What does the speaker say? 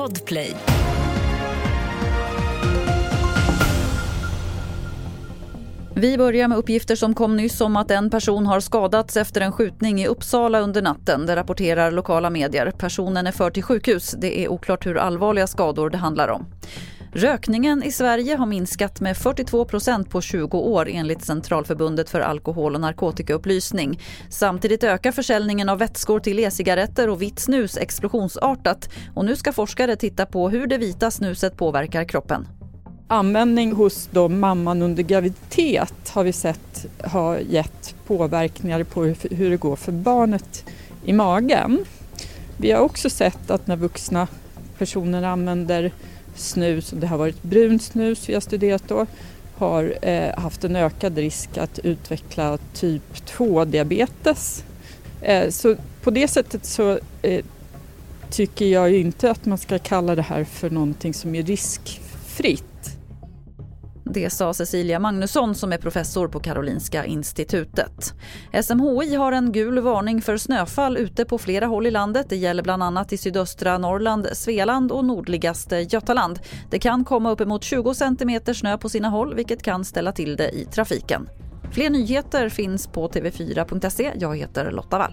Podplay. Vi börjar med uppgifter som kom nyss om att en person har skadats efter en skjutning i Uppsala under natten. Det rapporterar lokala medier. Personen är förd till sjukhus. Det är oklart hur allvarliga skador det handlar om. Rökningen i Sverige har minskat med 42 procent på 20 år enligt Centralförbundet för alkohol och narkotikaupplysning. Samtidigt ökar försäljningen av vätskor till e-cigaretter och vitt snus explosionsartat. Och nu ska forskare titta på hur det vita snuset påverkar kroppen. Användning hos då mamman under graviditet har vi sett har gett påverkningar på hur det går för barnet i magen. Vi har också sett att när vuxna personer använder snus, och det har varit brunt snus vi har studerat då, har eh, haft en ökad risk att utveckla typ 2-diabetes. Eh, så på det sättet så eh, tycker jag inte att man ska kalla det här för någonting som är riskfritt. Det sa Cecilia Magnusson som är professor på Karolinska institutet. SMHI har en gul varning för snöfall ute på flera håll i landet. Det gäller bland annat i sydöstra Norrland, Svealand och nordligaste Götaland. Det kan komma uppemot 20 cm snö på sina håll vilket kan ställa till det i trafiken. Fler nyheter finns på tv4.se. Jag heter Lotta Wall